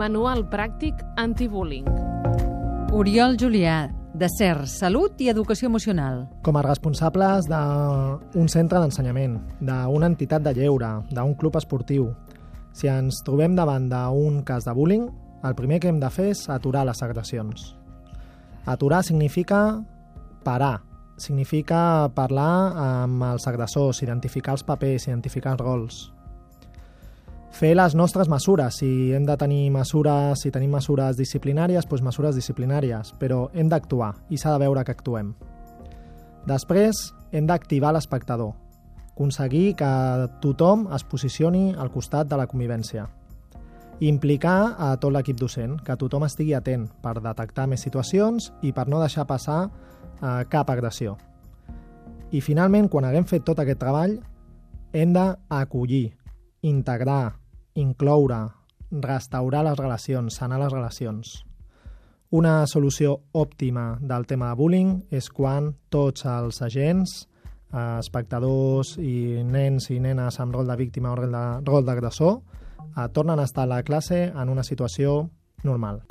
Manual pràctic antibullying. Oriol Julià, de CER, Salut i Educació Emocional. Com a responsables d'un centre d'ensenyament, d'una entitat de lleure, d'un club esportiu, si ens trobem davant d'un cas de bullying, el primer que hem de fer és aturar les agressions. Aturar significa parar, significa parlar amb els agressors, identificar els papers, identificar els rols. Fer les nostres mesures, si hem de tenir mesures, si tenim mesures disciplinàries, doncs mesures disciplinàries, però hem d'actuar i s'ha de veure que actuem. Després, hem d'activar l'espectador, aconseguir que tothom es posicioni al costat de la convivència. Implicar a tot l'equip docent, que tothom estigui atent per detectar més situacions i per no deixar passar eh, cap agressió. I finalment, quan haguem fet tot aquest treball, hem d'acollir, integrar, incloure, restaurar les relacions, sanar les relacions. Una solució òptima del tema de bullying és quan tots els agents, eh, espectadors i nens i nenes amb rol de víctima o rol d'agressor, eh, tornen a estar a la classe en una situació normal.